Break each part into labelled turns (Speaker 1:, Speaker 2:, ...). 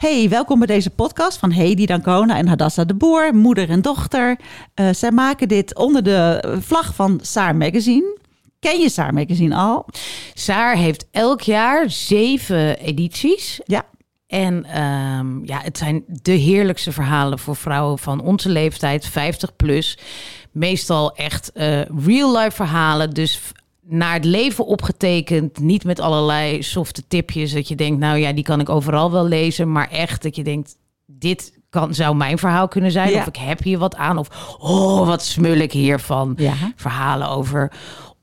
Speaker 1: Hey, welkom bij deze podcast van Hedy Dancona en Hadassa de Boer, moeder en dochter. Uh, zij maken dit onder de vlag van Saar Magazine. Ken je Saar Magazine al?
Speaker 2: Saar heeft elk jaar zeven edities.
Speaker 1: Ja.
Speaker 2: En um, ja, het zijn de heerlijkste verhalen voor vrouwen van onze leeftijd, 50 plus. Meestal echt uh, real-life verhalen. Dus naar het leven opgetekend. Niet met allerlei softe tipjes dat je denkt, nou ja, die kan ik overal wel lezen. Maar echt dat je denkt, dit kan, zou mijn verhaal kunnen zijn.
Speaker 1: Ja.
Speaker 2: Of ik heb hier wat aan. Of oh, wat smul ik hiervan.
Speaker 1: Ja.
Speaker 2: Verhalen over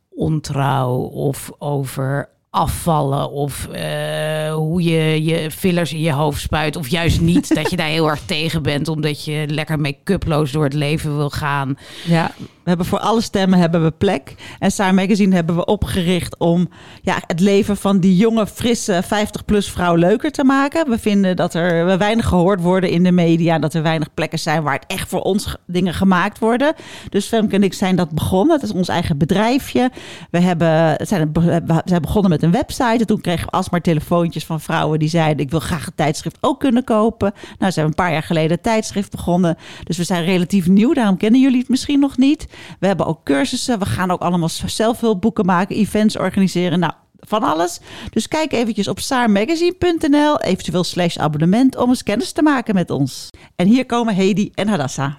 Speaker 2: ontrouw of over afvallen of eh, hoe je je fillers in je hoofd spuit of juist niet dat je daar heel erg tegen bent omdat je lekker make-uploos door het leven wil gaan.
Speaker 1: Ja, we hebben voor alle stemmen hebben we plek. En Saar Magazine hebben we opgericht om ja, het leven van die jonge, frisse 50-plus vrouw leuker te maken. We vinden dat er weinig gehoord worden in de media. Dat er weinig plekken zijn waar het echt voor ons dingen gemaakt worden. Dus Femke en ik zijn dat begonnen. Het is ons eigen bedrijfje. We, hebben, zijn, we zijn begonnen met een website. En toen kregen we alsmaar telefoontjes van vrouwen die zeiden... ik wil graag het tijdschrift ook kunnen kopen. Nou, zijn we een paar jaar geleden het tijdschrift begonnen. Dus we zijn relatief nieuw. Daarom kennen jullie het misschien nog niet. We hebben ook cursussen. We gaan ook allemaal zelfhulpboeken maken, events organiseren. Nou, van alles. Dus kijk eventjes op saarmagazine.nl, eventueel slash abonnement, om eens kennis te maken met ons. En hier komen Hedy en Hadassa.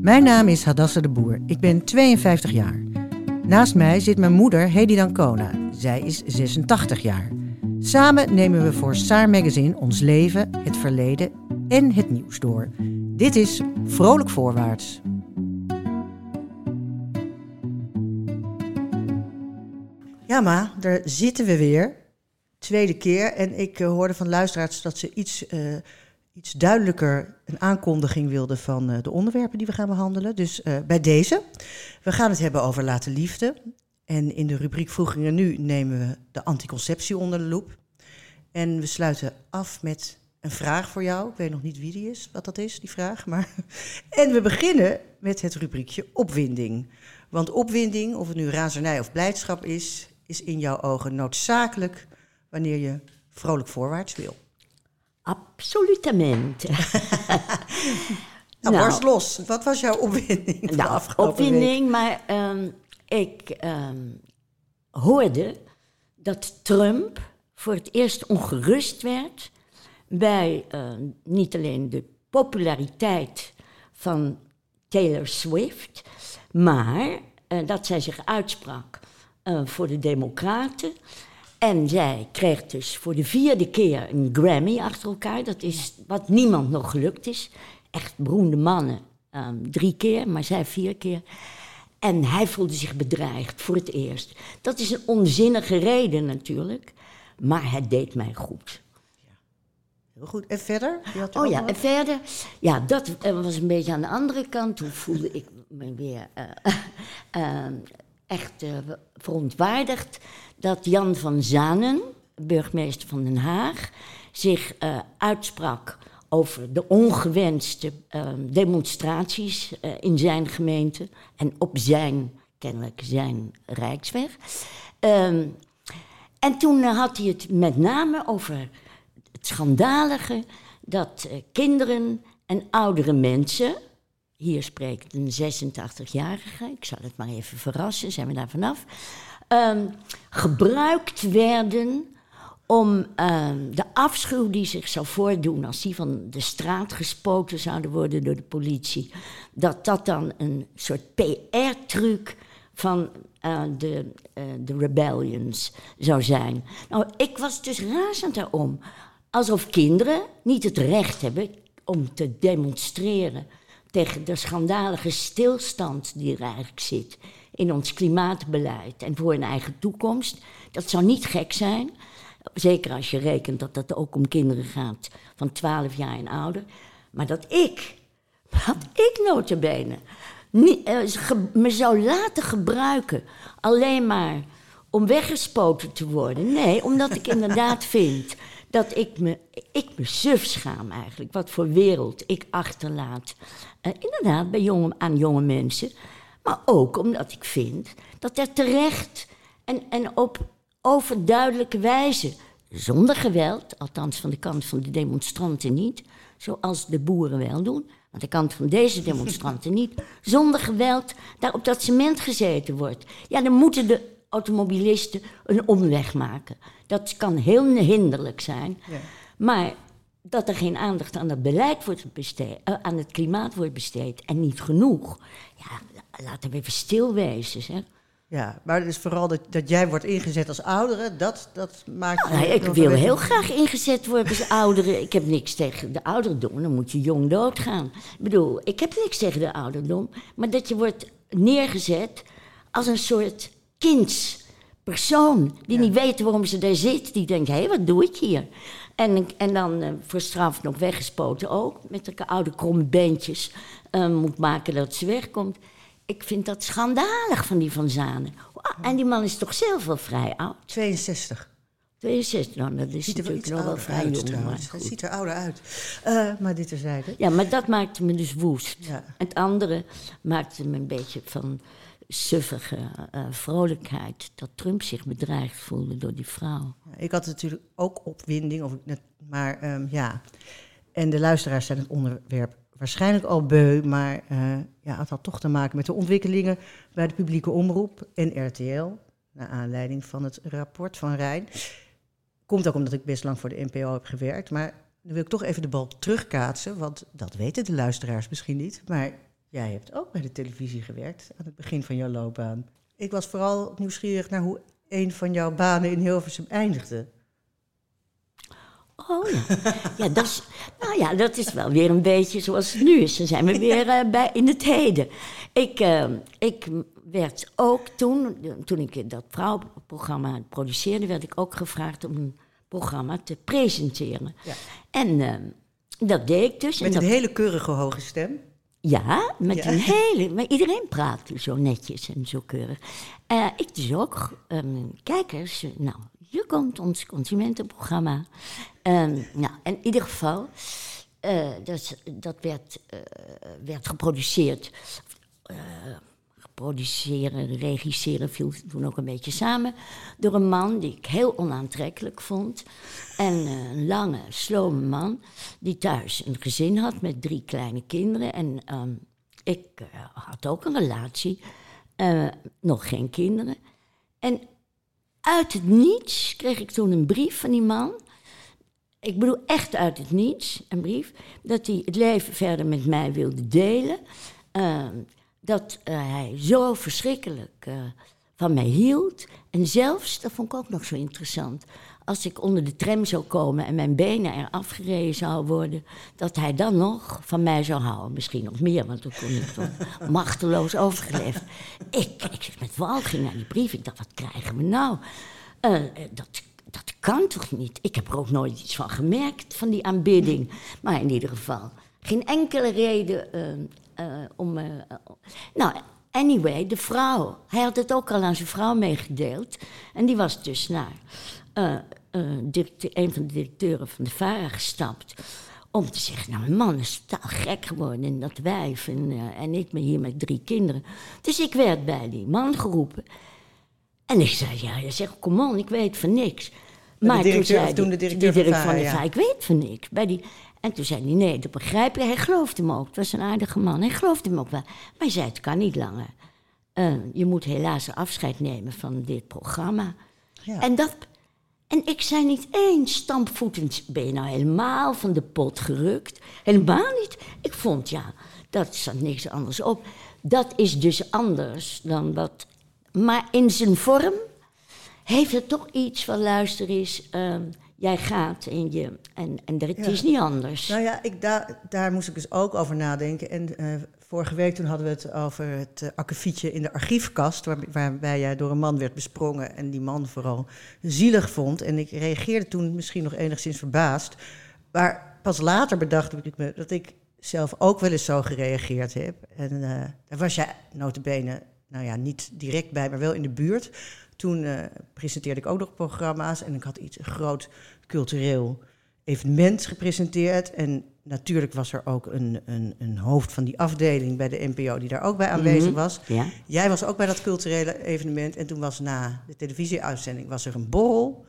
Speaker 3: Mijn naam is Hadassa de Boer. Ik ben 52 jaar. Naast mij zit mijn moeder Hedy Dancona. Zij is 86 jaar. Samen nemen we voor Saar Magazine ons leven, het verleden en het nieuws door. Dit is Vrolijk Voorwaarts. Ja, ma, daar zitten we weer. Tweede keer. En ik uh, hoorde van luisteraars dat ze iets, uh, iets duidelijker een aankondiging wilden van uh, de onderwerpen die we gaan behandelen. Dus bij deze. We gaan het hebben over laten liefde. En in de rubriek Vroegingen Nu nemen we de anticonceptie onder de loep. En we sluiten af met een vraag voor jou. Ik weet nog niet wie die is, wat dat is, die vraag. Maar... En we beginnen met het rubriekje opwinding. Want opwinding, of het nu razernij of blijdschap is, is in jouw ogen noodzakelijk wanneer je vrolijk voorwaarts wil.
Speaker 4: Absolutamente.
Speaker 3: nou, borst los. Wat was jouw opwinding
Speaker 4: nou,
Speaker 3: de afgelopen
Speaker 4: opwinding,
Speaker 3: week?
Speaker 4: maar um, ik um, hoorde dat Trump voor het eerst ongerust werd bij uh, niet alleen de populariteit van Taylor Swift, maar uh, dat zij zich uitsprak uh, voor de Democraten. En zij kreeg dus voor de vierde keer een Grammy achter elkaar. Dat is wat niemand nog gelukt is. Echt beroemde mannen um, drie keer, maar zij vier keer. En hij voelde zich bedreigd voor het eerst. Dat is een onzinnige reden natuurlijk, maar het deed mij goed.
Speaker 3: Heel goed. En verder?
Speaker 4: Oh ja, en verder. Ja, dat uh, was een beetje aan de andere kant. Toen voelde ik me weer uh, uh, echt verontwaardigd dat Jan van Zanen, burgemeester van Den Haag, zich uitsprak over de ongewenste demonstraties in zijn gemeente en op zijn, kennelijk zijn Rijksweg. Um, en toen had hij het met name over het schandalige dat uh, kinderen en oudere mensen, hier spreekt een 86-jarige, ik zal het maar even verrassen, zijn we daar vanaf, um, gebruikt werden om um, de afschuw die zich zou voordoen als die van de straat gespoten zouden worden door de politie, dat dat dan een soort PR-truc van uh, de, uh, de rebellions zou zijn. Nou, ik was dus razend daarom. Alsof kinderen niet het recht hebben om te demonstreren tegen de schandalige stilstand die er eigenlijk zit in ons klimaatbeleid en voor hun eigen toekomst. Dat zou niet gek zijn. Zeker als je rekent dat dat ook om kinderen gaat van 12 jaar en ouder. Maar dat ik, dat ik notabene, niet, eh, me zou laten gebruiken alleen maar om weggespoten te worden. Nee, omdat ik inderdaad vind dat ik me, ik me suf schaam eigenlijk. Wat voor wereld ik achterlaat. Eh, inderdaad, bij jonge, aan jonge mensen. Maar ook omdat ik vind dat er terecht en, en op overduidelijke wijze, zonder geweld, althans van de kant van de demonstranten niet, zoals de boeren wel doen, aan de kant van deze demonstranten niet, zonder geweld daar op dat cement gezeten wordt. Ja, dan moeten de automobilisten een omweg maken. Dat kan heel hinderlijk zijn. Maar dat er geen aandacht aan het beleid wordt besteed, eh, aan het klimaat wordt besteed en niet genoeg. Ja, la- laten we even stil wezen, zeg.
Speaker 3: Ja, maar het is vooral dat, dat jij wordt ingezet als oudere, dat, dat maakt...
Speaker 4: Nou, ik wil heel graag ingezet worden als ouderen. Ik heb niks tegen de ouderdom, dan moet je jong doodgaan. Ik bedoel, ik heb niks tegen de ouderdom, maar dat je wordt neergezet als een soort kindspersoon die niet weet waarom ze daar zit. Die denkt, hé, wat doe ik hier? En, en dan eh, voor straf nog weggespoten ook, met de oude kromme beentjes eh, moet maken dat ze wegkomt. Ik vind dat schandalig van die Van Zanen. Ah, En die man is toch zelf wel vrij oud?
Speaker 3: 62.
Speaker 4: 62, nou, dat is
Speaker 3: Ziet
Speaker 4: natuurlijk nog wel vrij
Speaker 3: uit
Speaker 4: jong. Maar.
Speaker 3: Hij ziet er ouder uit. Eh, maar dit terzijde.
Speaker 4: Ja, maar dat maakte me dus woest.
Speaker 3: Ja.
Speaker 4: Het andere maakte me een beetje van suffige eh, vrolijkheid. Dat Trump zich bedreigd voelde door die vrouw.
Speaker 3: Ik had natuurlijk ook opwinding, of, maar ehm, ja. En de luisteraars zijn het onderwerp waarschijnlijk al beu, maar eh, ja, het had toch te maken met de ontwikkelingen bij de publieke omroep en RTL, naar aanleiding van het rapport van Rijn. Komt ook omdat ik best lang voor de NPO heb gewerkt, maar dan wil ik toch even de bal terugkaatsen, want dat weten de luisteraars misschien niet, maar jij hebt ook bij de televisie gewerkt aan het begin van jouw loopbaan. Ik was vooral nieuwsgierig naar hoe een van jouw banen in Hilversum eindigde.
Speaker 4: Oh ja. ja, dat is, nou ja, dat is wel weer een beetje zoals het nu is. Dan zijn we weer eh, bij, in het heden. Ik, eh, ik werd ook toen, toen ik dat vrouwenprogramma produceerde, werd ik ook gevraagd om een programma te presenteren.
Speaker 3: Ja.
Speaker 4: En eh, dat deed ik dus.
Speaker 3: Met
Speaker 4: en
Speaker 3: een
Speaker 4: dat,
Speaker 3: hele keurige hoge stem.
Speaker 4: Ja, met
Speaker 3: Ja.
Speaker 4: een hele. Maar iedereen praatte zo netjes en zo keurig. Eh, ik dus ook. Ehm, kijkers, nou, hier komt ons consumentenprogramma. Ehm, nou, in ieder geval, eh, dat, dat werd, eh, werd geproduceerd. eh, produceren, regisseren viel toen ook een beetje samen. Door een man die ik heel onaantrekkelijk vond. En een lange, slome man die thuis een gezin had met drie kleine kinderen. En ehm, ik had ook een relatie, nog geen kinderen. En uit het niets kreeg ik toen een brief van die man. Ik bedoel echt uit het niets, een brief. Dat hij het leven verder met mij wilde delen. Ehm, dat eh, hij zo verschrikkelijk eh, van mij hield. En zelfs, dat vond ik ook nog zo interessant. Als ik onder de tram zou komen en mijn benen er afgereden zou worden, dat hij dan nog van mij zou houden. Misschien nog meer, want toen kon ik toch machteloos overgeleverd. Ik, ik zit met walging naar die brief. Ik dacht, wat krijgen we nou? Eh, eh, dat, dat kan toch niet? Ik heb er ook nooit iets van gemerkt, van die aanbidding. Maar in ieder geval, geen enkele reden eh, om... nou, anyway, de vrouw. Hij had het ook al aan zijn vrouw meegedeeld. En die was dus naar eh, een van de directeuren van de VARA gestapt... om te zeggen, nou, mijn man is totaal gek geworden in dat wijf... en, eh, en ik ben hier met drie kinderen. Dus ik werd bij die man geroepen... En ik zei, ja, je zegt, kom on, ik weet van niks. Maar
Speaker 3: directeur-
Speaker 4: toen, zei die-
Speaker 3: de directeur
Speaker 4: die
Speaker 3: van VARA,
Speaker 4: de
Speaker 3: ja.
Speaker 4: VARA, ik weet van niks. Bij die, en toen zei hij, nee, dat begrijp je. Hij geloofde hem ook. Het was een aardige man. Hij geloofde hem ook wel. Maar hij zei, het kan niet langer. Eh, je moet helaas afscheid nemen van dit programma.
Speaker 3: Ja.
Speaker 4: En, dat, en ik zei niet eens stampvoetend, ben je nou helemaal van de pot gerukt? Helemaal niet. Ik vond, ja, dat zat niks anders op. Dat is dus anders dan wat... Maar in zijn vorm heeft het toch iets van, luister eens... ehm, jij gaat en, je, en, en er, het
Speaker 3: Ja.
Speaker 4: is niet anders.
Speaker 3: Nou ja, ik, daar, daar moest ik dus ook over nadenken. En eh, vorige week toen hadden we het over het uh, akkefietje in de archiefkast... Waar, waarbij jij door een man werd besprongen en die man vooral zielig vond. En ik reageerde toen misschien nog enigszins verbaasd. Maar pas later bedacht ik me dat ik zelf ook wel eens zo gereageerd heb. En uh, daar was jij notabene, nou ja, niet direct bij, maar wel in de buurt... Toen uh, presenteerde ik ook nog programma's en ik had iets een groot cultureel evenement gepresenteerd. En natuurlijk was er ook een, een, een hoofd van die afdeling bij de NPO die daar ook bij aanwezig
Speaker 4: Mhm,
Speaker 3: was.
Speaker 4: Ja.
Speaker 3: Jij was ook bij dat culturele evenement en toen was na de televisieuitzending was er een borrel.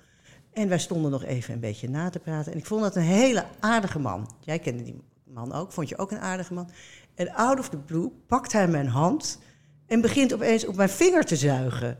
Speaker 3: En wij stonden nog even een beetje na te praten. En ik vond dat een hele aardige man. Jij kende die man ook, vond je ook een aardige man. En out of the blue pakt hij mijn hand en begint opeens op mijn vinger te zuigen.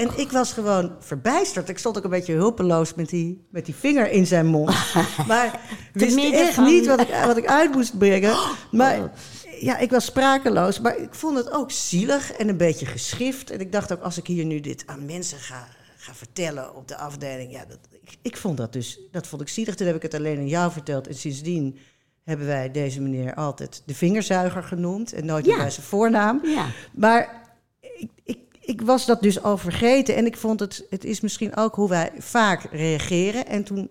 Speaker 3: En ik was gewoon verbijsterd. Ik stond ook een beetje hulpeloos met die, met die vinger in zijn mond. Maar wist echt
Speaker 4: van-
Speaker 3: niet wat ik, wat ik uit moest brengen. Maar ja, ik was sprakeloos. Maar ik vond het ook zielig en een beetje geschift. En ik dacht ook, als ik hier nu dit aan mensen ga, ga vertellen op de afdeling... Ja, dat, ik, ik vond dat dus, dat vond ik zielig. Toen heb ik het alleen aan jou verteld. En sindsdien hebben wij deze meneer altijd de vingerzuiger genoemd. En nooit
Speaker 4: Ja.
Speaker 3: meer bij zijn voornaam.
Speaker 4: Ja.
Speaker 3: Maar ik, ik, ik was dat dus al vergeten. En ik vond het, het is misschien ook hoe wij vaak reageren. En toen,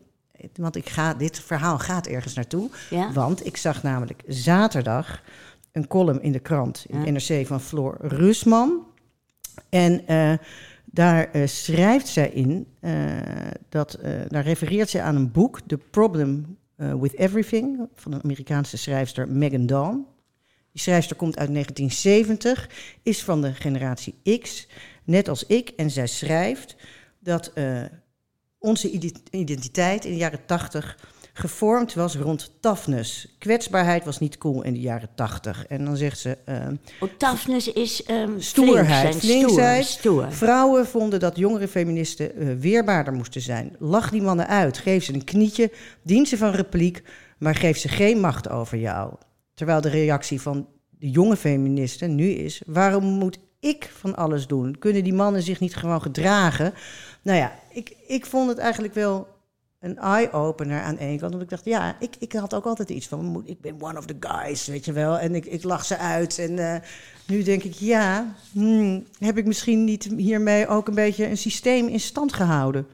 Speaker 3: want ik ga, dit verhaal gaat ergens naartoe.
Speaker 4: Ja.
Speaker 3: Want ik zag namelijk zaterdag een column in de krant, in
Speaker 4: Ja.
Speaker 3: NRC, van Floor Rusman. En eh, daar eh, schrijft zij in, eh, dat, daar refereert zij aan een boek, The Problem with Everything, van een Amerikaanse schrijfster Megan Dawn. Die schrijfster komt uit 1970, is van de generatie X, net als ik. En zij schrijft dat eh, onze ide- identiteit in de jaren 80 gevormd was rond toughness. Kwetsbaarheid was niet cool in de jaren 80. En dan zegt ze...
Speaker 4: Oh, toughness is ehm
Speaker 3: Stoerheid,
Speaker 4: flink zijn,
Speaker 3: flinkheid.
Speaker 4: Stoer, stoer.
Speaker 3: Vrouwen vonden dat jongere feministen eh, weerbaarder moesten zijn. Lach die mannen uit, geef ze een knietje, dien ze van repliek, maar geef ze geen macht over jou. Terwijl de reactie van de jonge feministen nu is: waarom moet ik van alles doen? Kunnen die mannen zich niet gewoon gedragen? Nou ja, ik, ik vond het eigenlijk wel een eye-opener aan één kant. Want ik dacht, ja, ik, ik had ook altijd iets van, ik ben one of the guys, weet je wel. En ik, ik lach ze uit. En eh, nu denk ik, ja, hmm, heb ik misschien niet hiermee ook een beetje een systeem in stand gehouden?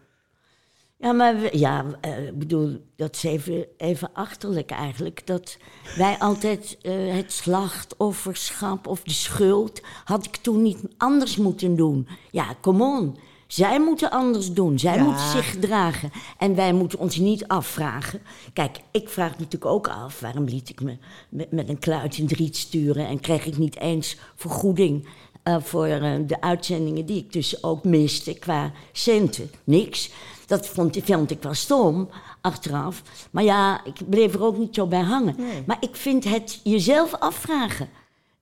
Speaker 4: Ja, maar we- ja, eh, ik bedoel, dat is even, even achterlijk eigenlijk. Dat wij altijd eh, het slachtofferschap of de schuld... had ik toen niet anders moeten doen. Ja, come on. Zij moeten anders doen. Zij
Speaker 3: Ja.
Speaker 4: moeten zich gedragen. En wij moeten ons niet afvragen. Kijk, ik vraag natuurlijk ook af... waarom liet ik me met, met een kluit in het riet sturen... en kreeg ik niet eens vergoeding... eh, voor de uitzendingen die ik dus ook miste qua centen. Niks. Dat vond, vond ik wel stom, achteraf. Maar ja, ik bleef er ook niet zo bij hangen. Maar ik vind het jezelf afvragen.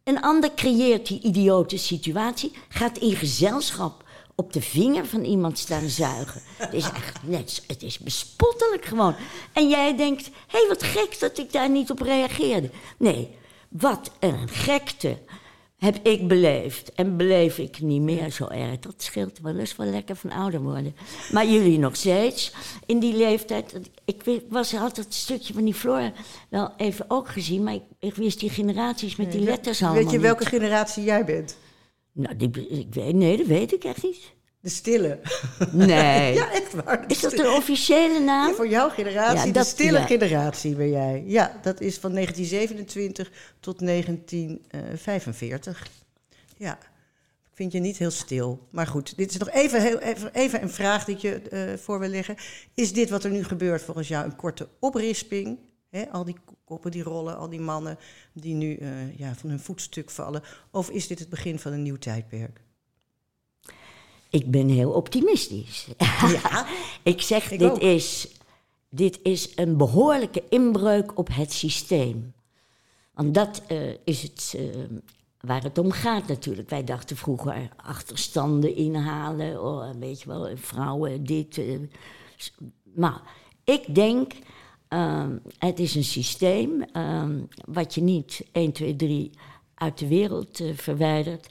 Speaker 4: Een ander creëert die idiote situatie, gaat in gezelschap op de vinger van iemand staan zuigen. Het is echt net, het is bespottelijk gewoon. En jij denkt, hé, hey, wat gek dat ik daar niet op reageerde. Nee, wat een gekte heb ik beleefd. En beleef ik niet meer zo erg. Dat scheelt wel eens wel lekker van ouder worden. Maar jullie nog steeds, in die leeftijd. Ik was had het stukje van die Flora wel even ook gezien. Maar ik, ik wist die generaties met die letters allemaal
Speaker 3: Weet je
Speaker 4: niet.
Speaker 3: welke generatie jij bent?
Speaker 4: Nou, die, ik weet, nee, dat weet ik echt niet.
Speaker 3: De stille.
Speaker 4: Nee.
Speaker 3: Ja, echt waar. de
Speaker 4: Is dat
Speaker 3: stille.
Speaker 4: een officiële naam?
Speaker 3: Ja, voor jouw generatie,
Speaker 4: Ja,
Speaker 3: de
Speaker 4: dat-
Speaker 3: stille
Speaker 4: ja.
Speaker 3: generatie ben jij. Ja, dat is van 1927 tot 1945. Ja, ik vind je niet heel stil. Maar goed, dit is nog even, heel, even, even een vraag die ik je eh, voor wil leggen. Is dit wat er nu gebeurt volgens jou een korte oprisping? Hè, al die koppen die rollen, al die mannen die nu eh, ja, van hun voetstuk vallen. Of is dit het begin van een nieuw tijdperk?
Speaker 4: Ik ben heel optimistisch.
Speaker 3: Ja.
Speaker 4: ik zeg,
Speaker 3: Ik
Speaker 4: dit,
Speaker 3: ook.
Speaker 4: is, dit is een behoorlijke inbreuk op het systeem. Want dat eh, is het eh, waar het om gaat natuurlijk. Wij dachten vroeger achterstanden inhalen, oh, weet je wel, vrouwen dit. eh, maar ik denk, ehm, het is een systeem ehm, wat je niet 1, 2, 3 uit de wereld eh, verwijdert.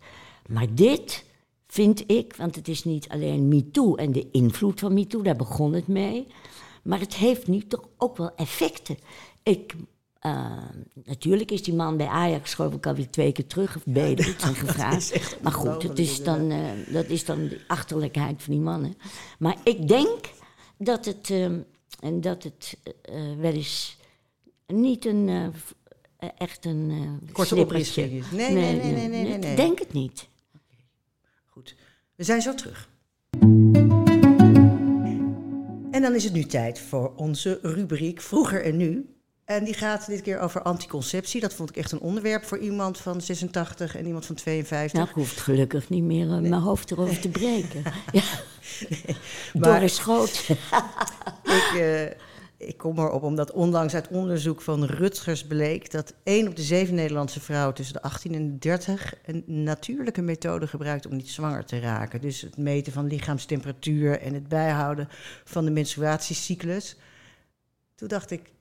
Speaker 4: Maar dit vind ik, want het is niet alleen MeToo en de invloed van MeToo, daar begon het mee. Maar het heeft nu toch ook wel effecten. Ik, eh, natuurlijk is die man bij Ajax geloof ik alweer twee keer terug of beter zijn gevraagd. Maar goed, het is dan, eh, dat is dan de achterlijkheid van die mannen. Maar ik denk dat het, eh, en dat het eh, wel eens niet een, eh, eh, echt een eh,
Speaker 3: Korte is. Nee, nee, nee, nee, nee, nee, nee.
Speaker 4: Ik denk het niet.
Speaker 3: We zijn zo terug. En dan is het nu tijd voor onze rubriek Vroeger en Nu. En die gaat dit keer over anticonceptie. Dat vond ik echt een onderwerp voor iemand van 86 en iemand van 52.
Speaker 4: Nou, ik hoef gelukkig niet meer eh, mijn hoofd erover te breken. ja.
Speaker 3: Maar-
Speaker 4: Door een schoot.
Speaker 3: ik, eh, ik kom erop omdat onlangs uit onderzoek van Rutgers bleek dat 1 op de 7 Nederlandse vrouwen tussen de 18 en de 30 een natuurlijke methode gebruikt om niet zwanger te raken. Dus het meten van lichaamstemperatuur en het bijhouden van de menstruatiecyclus. Toen dacht ik,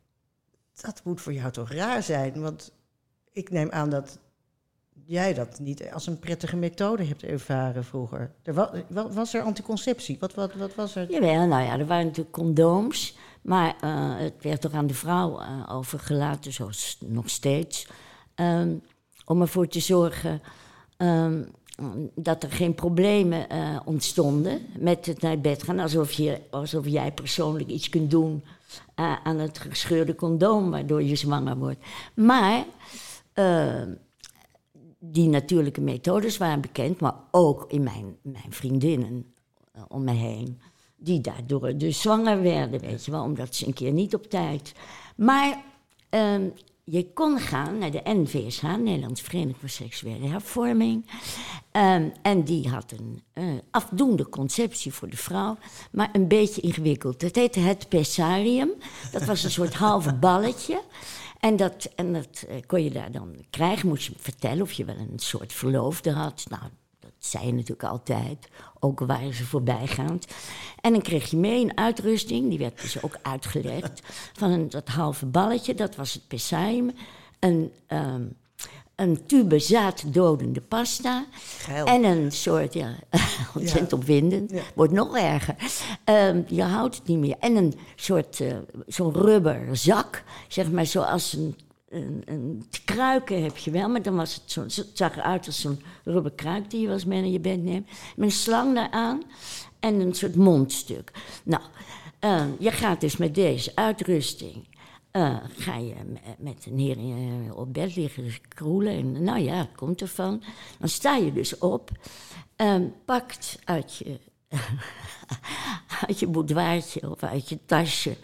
Speaker 3: dat moet voor jou toch raar zijn, want ik neem aan dat jij dat niet als een prettige methode hebt ervaren vroeger. Er wa- wa- was er anticonceptie? Wat, wat, wat was er?
Speaker 4: Jawel, nou ja, er waren natuurlijk condooms. Maar eh, het werd toch aan de vrouw eh, overgelaten, zoals nog steeds. ehm, om ervoor te zorgen ehm, dat er geen problemen eh, ontstonden met het naar bed gaan. Alsof, je, alsof jij persoonlijk iets kunt doen aan het gescheurde condoom, waardoor je zwanger wordt. Maar eh, die natuurlijke methodes waren bekend, maar ook in mijn, mijn vriendinnen om me heen. Die daardoor dus zwanger werden, weet je wel, omdat ze een keer niet op tijd. Maar ehm, je kon gaan naar de NVSH, Nederlandse Vereniging voor Seksuele Hervorming. Ehm, en die had een eh, afdoende conceptie voor de vrouw, maar een beetje ingewikkeld. Het heette het pessarium. Dat was een soort halve balletje. En dat, en dat eh, kon je daar dan krijgen. Moest je vertellen of je wel een soort verloofde had. Nou, dat zei je natuurlijk altijd. Ook al waren ze voorbijgaand. En dan kreeg je mee een uitrusting. Die werd dus ook uitgelegd. Van een, dat halve balletje. Dat was het pessarium. Een, ehm, een tube zaaddodende pasta.
Speaker 3: Geil.
Speaker 4: En een soort, ja, ontzettend opwindend. Wordt nog erger. Ehm, je houdt het niet meer. En een soort, eh, zo'n rubber zak. Zeg maar zoals een, een, een kruiken heb je wel. Maar dan was het zo, zag eruit als zo'n rubber kruik die je eens mee naar je bed neemt. Met een slang daaraan. En een soort mondstuk. Nou, ehm, je gaat dus met deze uitrusting... eh, ga je me- met een heer eh, op bed liggen kroelen. En nou ja, komt ervan. Dan sta je dus op, ehm, pakt uit je, uit je boudoirtje of uit je tasje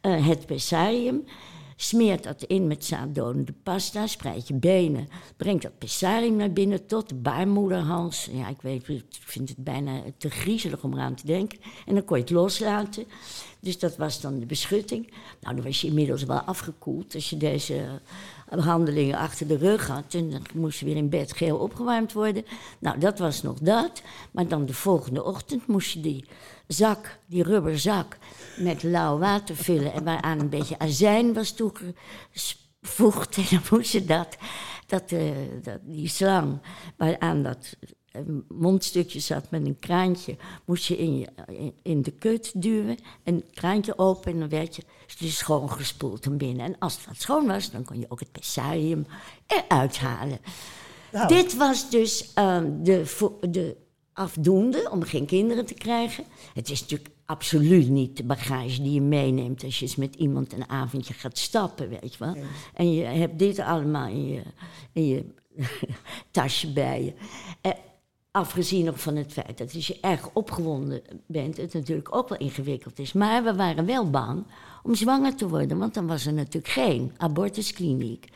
Speaker 4: eh, het pessarium. Smeert dat in met zaaddodende pasta, spreid je benen. Brengt dat pessarium naar binnen tot de baarmoederhals. Ja, ik weet, ik vind het bijna te griezelig om eraan te denken. En dan kon je het loslaten. Dus dat was dan de beschutting. Nou, dan was je inmiddels wel afgekoeld als je deze eh, handelingen achter de rug had. En dan moest je weer in bed geel opgewarmd worden. Nou, dat was nog dat. Maar dan de volgende ochtend moest je die zak, die rubberzak, met lauw water vullen. En waaraan een beetje azijn was toegevoegd. En dan moest je dat, dat, eh, dat, die slang, waaraan dat een mondstukje zat met een kraantje, moest je in, je, in, in de kut duwen. En het kraantje open en dan werd je dus schoongespoeld van binnen. En als het wat schoon was, dan kon je ook het pessarium eruit halen.
Speaker 3: Nou.
Speaker 4: Dit was dus ehm, de, de afdoende om geen kinderen te krijgen. Het is natuurlijk absoluut niet de bagage die je meeneemt als je eens met iemand een avondje gaat stappen, weet je wel. En je hebt dit allemaal in je, in je tasje bij je. Eh, afgezien ook van het feit dat als je erg opgewonden bent, het natuurlijk ook wel ingewikkeld is. Maar we waren wel bang om zwanger te worden, want dan was er natuurlijk geen abortuskliniek.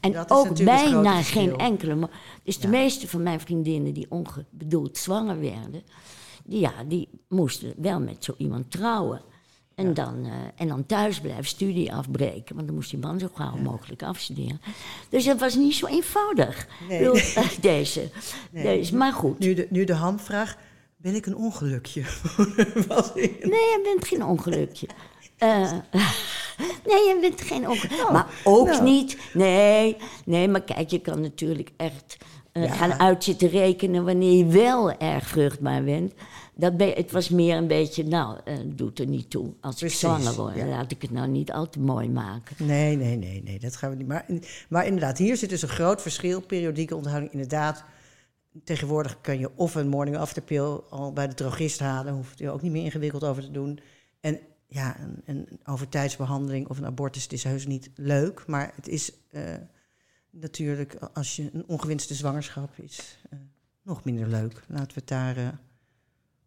Speaker 4: en ook bijna geen enkele. Dus de meeste van mijn vriendinnen die ongebedoeld zwanger werden, die, ja, die moesten wel met zo iemand trouwen. En, dan, eh, en dan thuis blijven, studie afbreken. Want dan moest die man zo gauw mogelijk afstuderen. Dus dat was niet zo eenvoudig.
Speaker 3: Nee.
Speaker 4: Bedoel, eh, deze, deze. Maar goed.
Speaker 3: Nu de, nu de hamvraag. Ben ik een ongelukje? Was ik-
Speaker 4: Nee, je bent geen ongelukje. Eh, nee, je bent geen ongelukje. maar ook
Speaker 3: nou.
Speaker 4: niet. Nee, nee, maar kijk, je kan natuurlijk echt eh,
Speaker 3: Ja.
Speaker 4: gaan uit zitten rekenen wanneer je wel erg vruchtbaar bent. Dat ben, het was meer een beetje, nou, eh doet er niet toe. Als
Speaker 3: Precies,
Speaker 4: ik zwanger word,
Speaker 3: ja.
Speaker 4: laat ik het nou niet al te mooi maken.
Speaker 3: Nee, nee, nee, nee, dat gaan we niet. Maar, maar inderdaad, hier zit dus een groot verschil. Periodieke onthouding, inderdaad. Tegenwoordig kun je of een morning after pill al bij de drogist halen. Hoef je ook niet meer ingewikkeld over te doen. En ja, een, een overtijdsbehandeling of een abortus, het is heus niet leuk. Maar het is eh, natuurlijk, als je een ongewenste zwangerschap is, eh, nog minder leuk. Laten we het daar eh,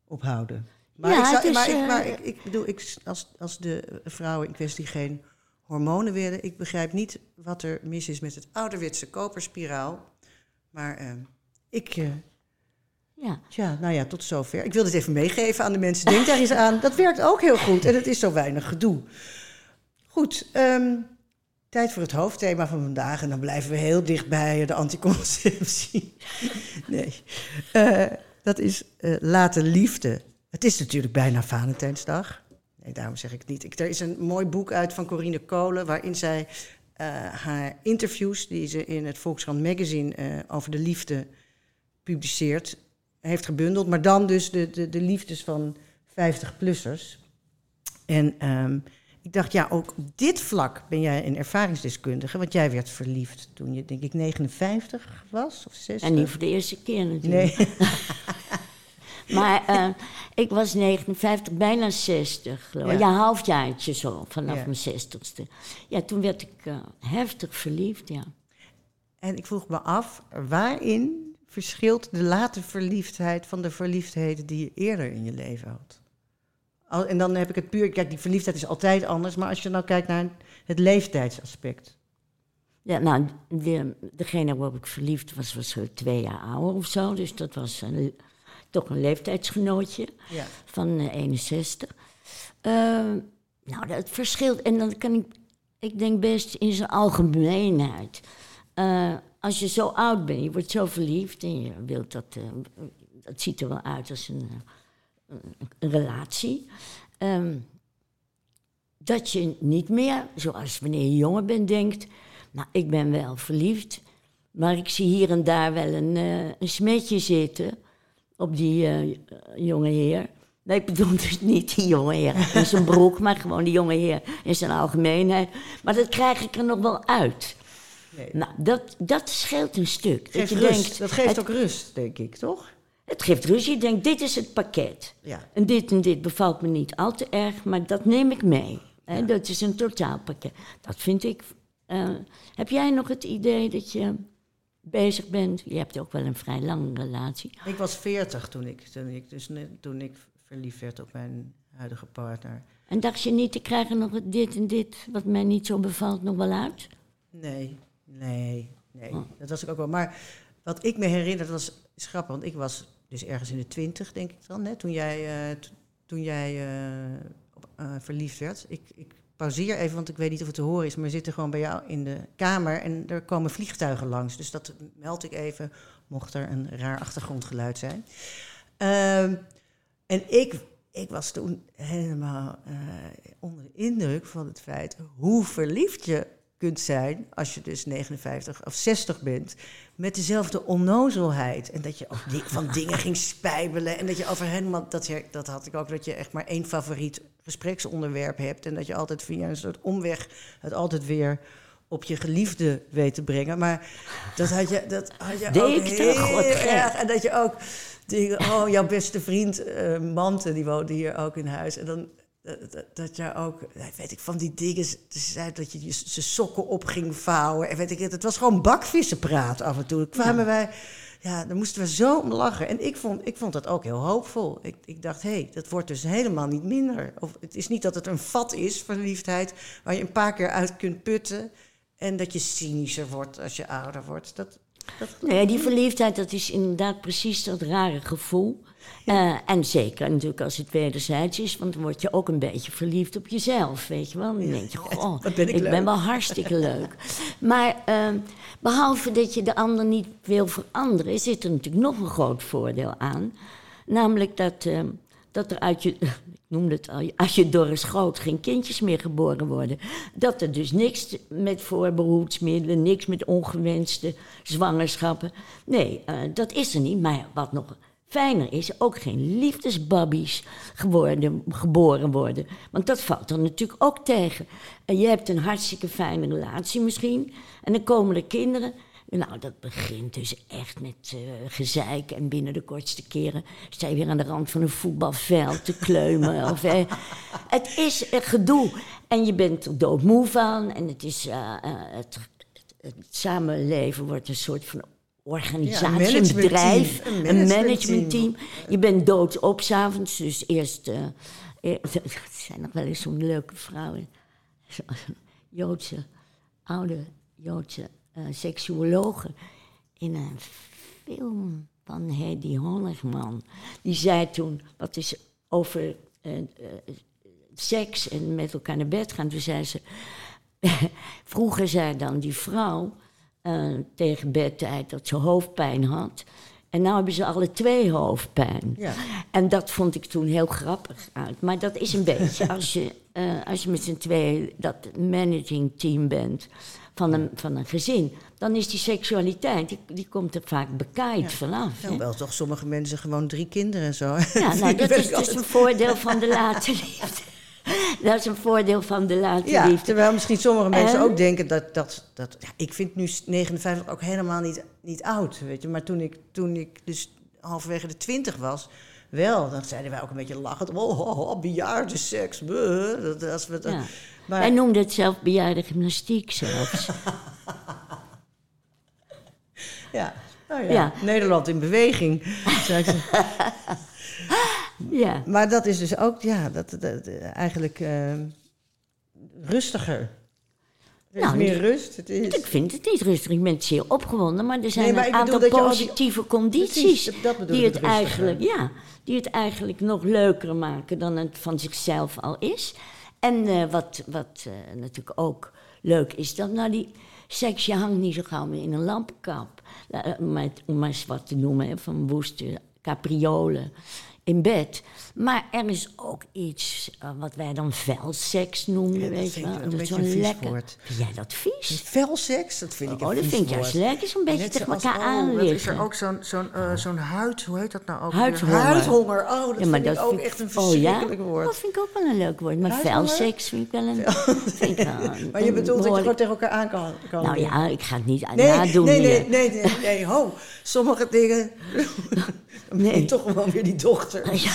Speaker 3: op houden. Maar,
Speaker 4: Ja,
Speaker 3: ik, zou-
Speaker 4: is,
Speaker 3: maar, ik, maar ik, ik bedoel, ik, als, als de vrouwen in kwestie geen hormonen willen, ik begrijp niet wat er mis is met het ouderwetse koperspiraal. Maar ik,
Speaker 4: Ja.
Speaker 3: nou ja, tot zover. Ik wil dit even meegeven aan de mensen. Denk daar eens aan. Dat werkt ook heel goed en het is zo weinig gedoe. Goed, ehm, tijd voor het hoofdthema van vandaag. En dan blijven we heel dicht bij de anticonceptie. nee, Eh, dat is eh late liefde. Het is natuurlijk bijna Valentijnsdag. Nee, daarom zeg ik het niet. Ik, er is een mooi boek uit van Corine Kolen... waarin zij eh, haar interviews... die ze in het Volkskrant Magazine over de liefde publiceert... heeft gebundeld. Maar dan dus de, de, de liefdes van 50-plussers. En ehm, ik dacht, ja, ook op dit vlak ben jij een ervaringsdeskundige. Want jij werd verliefd toen je, denk ik, 59 was of 60.
Speaker 4: En niet voor de eerste keer natuurlijk.
Speaker 3: Nee,
Speaker 4: Maar eh, ik was 59, bijna 60. geloof ik.
Speaker 3: Ja.
Speaker 4: Halfjaartje zo, vanaf
Speaker 3: Ja.
Speaker 4: mijn 60ste. Ja, toen werd ik eh, heftig verliefd, ja.
Speaker 3: en ik vroeg me af, waarin verschilt de late verliefdheid van de verliefdheden die je eerder in je leven had? Al- En dan heb ik het puur, kijk, die verliefdheid is altijd anders, maar als je nou kijkt naar het leeftijdsaspect.
Speaker 4: Ja, nou, de, degene waarop ik verliefd was, was zo twee jaar ouder of zo. Dus dat was een, toch een leeftijdsgenootje
Speaker 3: Ja.
Speaker 4: van eh, 61. Eh, nou, dat verschilt. En dan kan ik, ik denk best in zijn algemeenheid. Eh, als je zo oud bent, je wordt zo verliefd en je wilt dat, eh, dat ziet er wel uit als een, eh, relatie. Ehm, dat je niet meer, zoals wanneer je jonger bent, denkt... nou, ik ben wel verliefd, maar ik zie hier en daar wel een, eh, een smetje zitten... op die eh, jonge heer. Nee, ik bedoel dus niet die jonge heer in zijn broek... maar gewoon die jonge heer in zijn algemeenheid. Maar dat krijg ik er nog wel uit.
Speaker 3: Nee.
Speaker 4: Nou, dat, dat scheelt een stuk.
Speaker 3: Geeft
Speaker 4: je
Speaker 3: rust.
Speaker 4: denkt,
Speaker 3: dat geeft
Speaker 4: het,
Speaker 3: ook rust, denk ik, toch?
Speaker 4: het geeft rust. Je denkt, dit is het pakket.
Speaker 3: Ja.
Speaker 4: En dit en dit bevalt me niet al te erg, maar dat neem ik mee. Hè, Dat is een totaalpakket. Dat vind ik. eh, heb jij nog het idee dat je bezig bent? Je hebt ook wel een vrij lange relatie.
Speaker 3: Ik was 40 toen ik, toen ik, dus toen ik verliefd werd op mijn huidige partner.
Speaker 4: En dacht je niet, ik krijg er nog dit en dit, wat mij niet zo bevalt, nog wel uit?
Speaker 3: Nee, nee, nee.
Speaker 4: Oh.
Speaker 3: Dat was ik ook wel. Maar wat ik me herinner, dat was grappig, want ik was dus ergens in de twintig, denk ik dan, hè, toen jij, eh, toen jij eh, eh, verliefd werd. Ik, ik pauzeer even, want ik weet niet of het te horen is, maar we zitten gewoon bij jou in de kamer en er komen vliegtuigen langs. Dus dat meld ik even, mocht er een raar achtergrondgeluid zijn. Ehm, en ik, ik was toen helemaal onder de indruk van het feit hoe verliefd je kunt zijn als je dus 59 of 60 bent. Met dezelfde onnozelheid. En dat je ook van dingen ging spijbelen. En dat je over helemaal, dat, dat had ik ook, dat je echt maar één favoriet gespreksonderwerp hebt. En dat je altijd via een soort omweg het altijd weer op je geliefde weet te brengen. Maar dat had je, dat had je ook heel erg. En dat je ook, die, oh, jouw beste vriend eh Mante, die woonde hier ook in huis. En dan dat, dat, je ook, ja, weet ik, van die dingen, ze zei dat je je sokken op ging vouwen. En weet ik, het het was gewoon bakvissenpraat af en toe. Dan kwamen wij, ja, daar moesten we zo om lachen. En ik vond, ik vond dat ook heel hoopvol. Ik, ik dacht, hé, hey, dat wordt dus helemaal niet minder. Of, het is niet dat het een vat is, verliefdheid, waar je een paar keer uit kunt putten. En dat je cynischer wordt als je ouder wordt. Dat, dat
Speaker 4: Nee, die verliefdheid, dat is inderdaad precies dat rare gevoel. Eh, en zeker natuurlijk als het wederzijds is, want dan word je ook een beetje verliefd op jezelf, weet je wel. Dan denk je, goh,
Speaker 3: ben ik
Speaker 4: ben wel hartstikke leuk. Maar eh, behalve dat je de ander niet wil veranderen, zit er natuurlijk nog een groot voordeel aan. Namelijk dat, eh, dat er uit je, noemde het al, uit je dorre schoot geen kindjes meer geboren worden. Dat er dus niks met voorbehoedsmiddelen, niks met ongewenste zwangerschappen. Nee, eh, dat is er niet. Maar wat nog fijner is, ook geen liefdesbabbies geboren worden. Want dat valt dan natuurlijk ook tegen. En je hebt een hartstikke fijne relatie misschien. En dan komen er kinderen. Nou, dat begint dus echt met uh, gezeik. En binnen de kortste keren sta je weer aan de rand van een voetbalveld te kleumen. of, eh, het is een gedoe. En je bent er doodmoe van. En het, is, uh, het, het, samenleven wordt een soort van organisatie, een, bedrijf, een managementteam. je bent dood op s'avonds, dus eerst... Er zijn nog wel eens zo'n leuke vrouwen. Joodse, oude Joodse uh, seksuologen in een film van Hedy Honigman. Die zei toen, wat is over uh, uh, seks en met elkaar naar bed gaan. Toen zei ze, vroeger zei dan die vrouw tegen bedtijd dat ze hoofdpijn had. En nu hebben ze alle twee hoofdpijn. Ja. En dat vond ik toen heel grappig uit. Maar dat is een beetje als je, als je met z'n tweeën dat managing team bent van een, van een gezin, dan is die seksualiteit, die, die komt er vaak bekaaid vanaf.
Speaker 3: Nou, wel toch sommige mensen gewoon drie kinderen en zo.
Speaker 4: Ja, nou, dat is dus een voordeel van de late liefde. dat is een voordeel van de late ja, liefde.
Speaker 3: Terwijl misschien sommige mensen ook denken dat... dat, dat ja, ik vind nu 59 ook helemaal niet, niet oud, weet je. Maar toen ik, toen ik dus halverwege de twintig was... Wel, dan zeiden wij ook een beetje lachend... Oh, oh, oh bejaarde seks. Dat,
Speaker 4: ja. Maar... Wij noemden het zelf bejaarde gymnastiek zelfs.
Speaker 3: ja. Oh ja. ja. Nederland in beweging. ja. Maar dat is dus ook, ja, dat, dat eigenlijk uh, rustiger. Er is nou, meer rust. Het is...
Speaker 4: Ik vind het niet rustig. Ik ben zeer opgewonden, maar er zijn een aantal positieve die... condities Precies, die het, eigenlijk, ja, die het eigenlijk nog leuker maken dan het van zichzelf al is. En uh, wat, wat uh, natuurlijk ook leuk is, dat nou die seks, je hangt niet zo gauw meer in een lampenkap. Uh, om maar eens wat te noemen, van woeste capriolen in bed. Maar er is ook iets uh, wat wij dan velseks noemden, ja, weet je wel.
Speaker 3: Dat is zo'n lekker. Woord.
Speaker 4: Vind jij dat vies?
Speaker 3: Velseks, dat vind ik
Speaker 4: Oh,
Speaker 3: dat
Speaker 4: vind ik juist lekker, zo'n beetje tegen elkaar oh, aanliggen.
Speaker 3: is er ook zo'n zo'n uh, zo'n huid, hoe heet dat nou ook?
Speaker 4: Huidhonger.
Speaker 3: Huidhonger, oh, dat ja, vind ik ook vind, echt een verschrikkelijk oh, ja? woord.
Speaker 4: Dat vind ik ook wel een leuk woord. Maar velseks vind ik wel een... vind ik wel
Speaker 3: maar je bedoelt dat je gewoon tegen elkaar aan kan, kan
Speaker 4: Nou ja, ik ga het niet nee, nadoen
Speaker 3: nee, nee, nee, nee, nee, ho. Sommige dingen... nee. toch gewoon weer die dochter. Ja.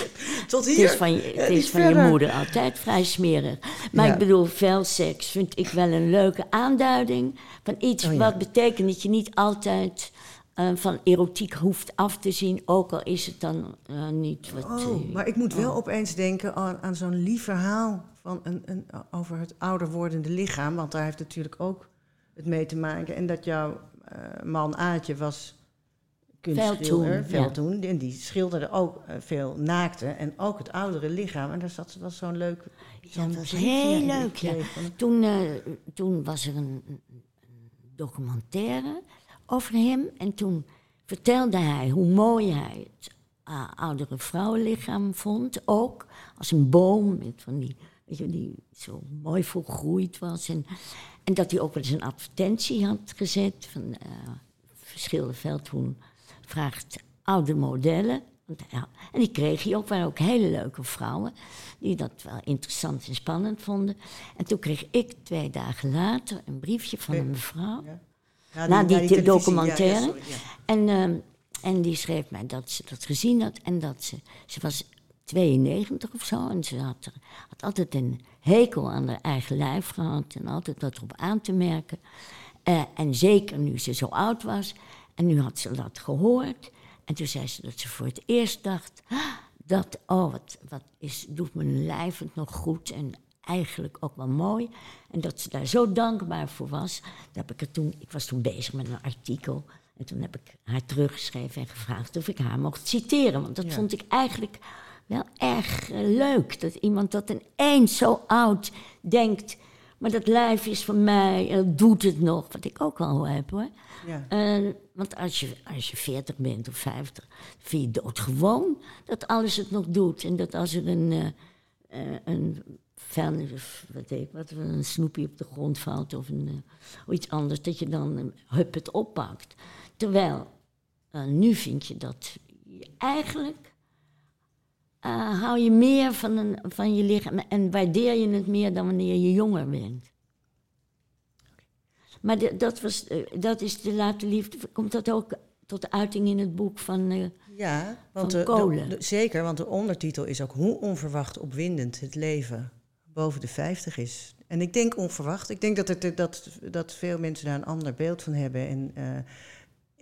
Speaker 3: Tot hier.
Speaker 4: Het is van je, het is van je moeder altijd vrij smerig. Maar ik bedoel, seks vind ik wel een leuke aanduiding van iets oh, wat betekent dat je niet altijd uh, van erotiek hoeft af te zien, ook al is het dan uh, niet wat.
Speaker 3: Oh, uh, maar ik moet wel oh. opeens denken aan, aan zo'n lief verhaal van een, een, over het ouder wordende lichaam, want daar heeft natuurlijk ook het mee te maken. En dat jouw man Aatje was kunstschilder, Veldtoen. Ja. En die schilderde ook uh, veel naakte en ook het oudere lichaam. En daar zat was zo'n leuk...
Speaker 4: Ja, dat was heel leuk, ja. Toen, uh, toen was er een, een, documentaire over hem. En toen vertelde hij hoe mooi hij het uh, oudere vrouwenlichaam vond. Ook als een boom met van die... Weet je, die zo mooi volgroeid was. En, en dat hij ook wel eens een advertentie had gezet van uh, verschillende Veldhoen vraagt oude modellen. En die kreeg hij ook, waren ook hele leuke vrouwen die dat wel interessant en spannend vonden. En toen kreeg ik twee dagen later een briefje van een mevrouw, ja. na die, die documentaire. en, uh, en die schreef mij dat ze dat gezien had en dat ze, ze was 92 of zo en ze had, er, had altijd een hekel aan haar eigen lijf gehad en altijd wat erop aan te merken. Uh, en zeker nu ze zo oud was. En nu had ze dat gehoord. En toen zei ze dat ze voor het eerst dacht... Ah, dat, oh, wat, wat is, doet mijn lijf het nog goed en eigenlijk ook wel mooi. En dat ze daar zo dankbaar voor was. Dat heb ik, er toen, ik was toen bezig met een artikel. En toen heb ik haar teruggeschreven en gevraagd of ik haar mocht citeren. Want dat vond ik eigenlijk wel erg eh, leuk. Dat iemand dat ineens zo oud denkt... Maar dat lijf is van mij, en doet het nog, wat ik ook al heb hoor. Ja. Uh, want als je, als je 40 bent of 50, vind je doodgewoon dat alles het nog doet. En dat als er een, uh, uh, een wat ik, wat, een snoepje op de grond valt of, een, of iets anders, dat je dan hup het oppakt. Terwijl nu vind je dat je eigenlijk eh, hou je meer van, een, van je lichaam en waardeer je het meer dan wanneer je jonger bent. Maar de- dat, was, eh, dat is de late liefde. Komt dat ook tot uiting in het boek van. eh,
Speaker 3: Ja, want
Speaker 4: Van kolen.
Speaker 3: de- de- zeker, want de ondertitel is ook hoe onverwacht opwindend het leven boven de 50 is. En ik denk onverwacht. Ik denk dat, het, dat, dat veel mensen daar een ander beeld van hebben. En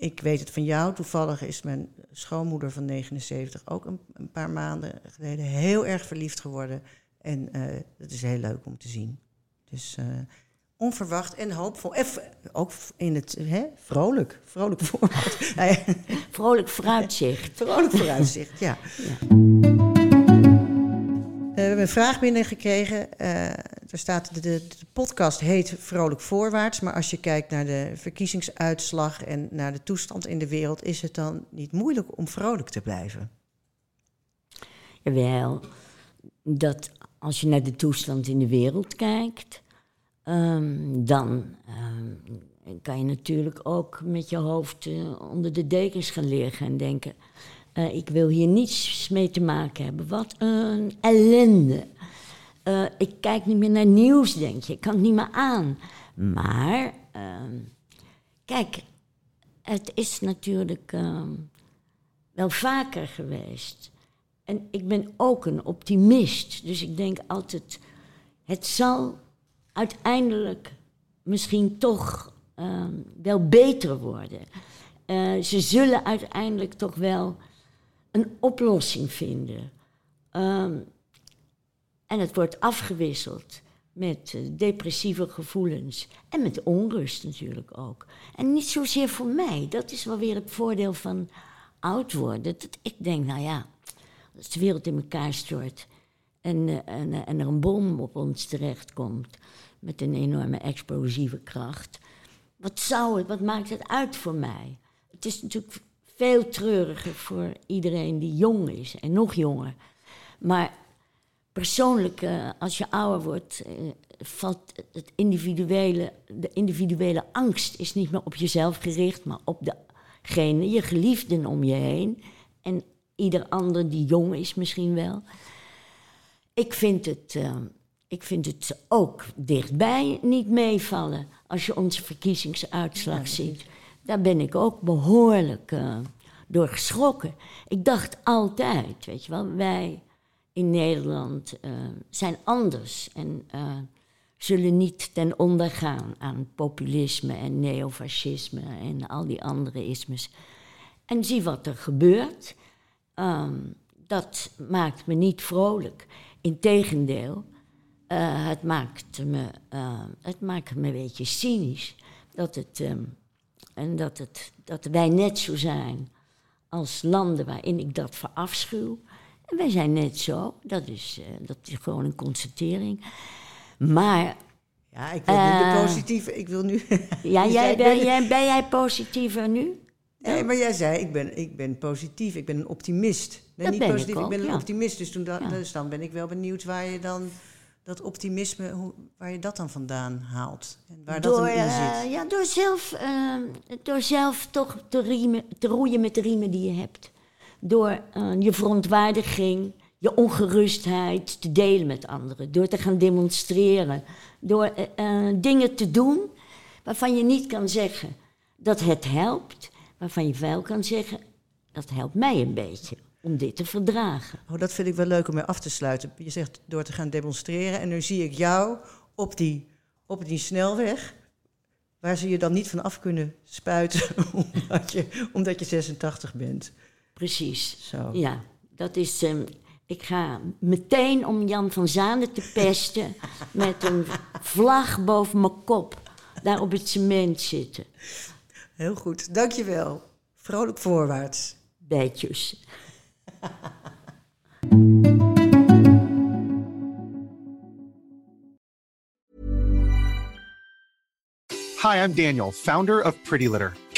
Speaker 3: ik weet het van jou. Toevallig is mijn schoonmoeder van 79 ook een, een paar maanden geleden heel erg verliefd geworden. En eh dat is heel leuk om te zien. Dus eh, onverwacht en hoopvol. En ook in het hè, vrolijk. Vrolijk voorbeeld. Ja,
Speaker 4: vrolijk vooruitzicht.
Speaker 3: Vrolijk vooruitzicht, ja. Eh, we hebben een vraag binnengekregen. Er staat, de, de, de podcast heet Vrolijk Voorwaarts. Maar als je kijkt naar de verkiezingsuitslag en naar de toestand in de wereld... is het dan niet moeilijk om vrolijk te blijven?
Speaker 4: Jawel, dat als je naar de toestand in de wereld kijkt, ehm, dan ehm, kan je natuurlijk ook met je hoofd eh, onder de dekens gaan liggen en denken: eh, ik wil hier niets mee te maken hebben. Wat een ellende. Eh, ik kijk niet meer naar nieuws, denk je. Ik kan het niet meer aan. Maar, ehm, kijk, het is natuurlijk ehm, wel vaker geweest. En ik ben ook een optimist. Dus ik denk altijd, het zal uiteindelijk misschien toch ehm, wel beter worden. Eh, ze zullen uiteindelijk toch wel een oplossing vinden. En het wordt afgewisseld met eh, depressieve gevoelens en met onrust natuurlijk ook. En niet zozeer voor mij. Dat is wel weer het voordeel van oud worden. Dat ik denk, nou ja, als de wereld in elkaar stort en, eh, en, eh, en er een bom op ons terechtkomt met een enorme explosieve kracht, wat zou het, wat maakt het uit voor mij? Het is natuurlijk veel treuriger voor iedereen die jong is en nog jonger. Maar persoonlijk, eh, als je ouder wordt, eh, valt het individuele, de individuele angst is niet meer op jezelf gericht, maar op degene, je geliefden om je heen. En ieder ander die jong is misschien wel. Ik vind het, eh, ik vind het ook dichtbij niet meevallen als je onze verkiezingsuitslag ziet. Daar ben ik ook behoorlijk eh, door geschrokken. Ik dacht altijd, weet je wel, wij in Nederland eh, zijn anders en eh, zullen niet ten onder gaan aan populisme en neofascisme en al die andere ismes. En zie wat er gebeurt. Ehm, dat maakt me niet vrolijk. Integendeel, eh het, maakt me, het maakt me een beetje cynisch. Dat, het, ehm, en dat, het, dat wij net zo zijn als landen waarin ik dat verafschuw. En wij zijn net zo. Dat is, eh, dat is gewoon een constatering. Maar
Speaker 3: Ja, ik wil nu de
Speaker 4: Eh.
Speaker 3: positieve. Ik wil nu.
Speaker 4: ja,
Speaker 3: Je
Speaker 4: jij, ben,
Speaker 3: ik
Speaker 4: jij, ben jij positiever nu?
Speaker 3: Nee, maar jij zei, ik ben, ik ben positief, ik ben een optimist. Nee,
Speaker 4: Dat
Speaker 3: niet
Speaker 4: ben ik
Speaker 3: positief, ik,
Speaker 4: ook,
Speaker 3: ben een
Speaker 4: ja.
Speaker 3: optimist. Dus, toen da-
Speaker 4: Ja.
Speaker 3: dus dan ben ik wel benieuwd waar je dan dat optimisme, hoe, waar je dat dan vandaan haalt. En waar dat
Speaker 4: door,
Speaker 3: dan in zit.
Speaker 4: ja, door, zelf, eh, door zelf toch te, riemen, te roeien met de riemen die je hebt. Door eh, je verontwaardiging, je ongerustheid te delen met anderen. Door te gaan demonstreren. Door eh, eh, dingen te doen waarvan je niet kan zeggen dat het helpt. Waarvan je wel kan zeggen, dat helpt mij een beetje om dit te verdragen.
Speaker 3: Oh, dat vind ik wel leuk om mee af te sluiten. Je zegt door te gaan demonstreren en nu zie ik jou op die, op die snelweg... waar ze je dan niet van af kunnen spuiten omdat je, omdat je 86 bent.
Speaker 4: Precies.
Speaker 3: Zo.
Speaker 4: Ja, dat is. ehm, ik ga meteen om Jan van Zanen te pesten met een vlag boven mijn kop daar op het cement zitten.
Speaker 3: Heel goed, dankjewel. Vrolijk voorwaarts.
Speaker 4: Beetjes.
Speaker 5: Hi, I'm Daniel, founder of Pretty Litter.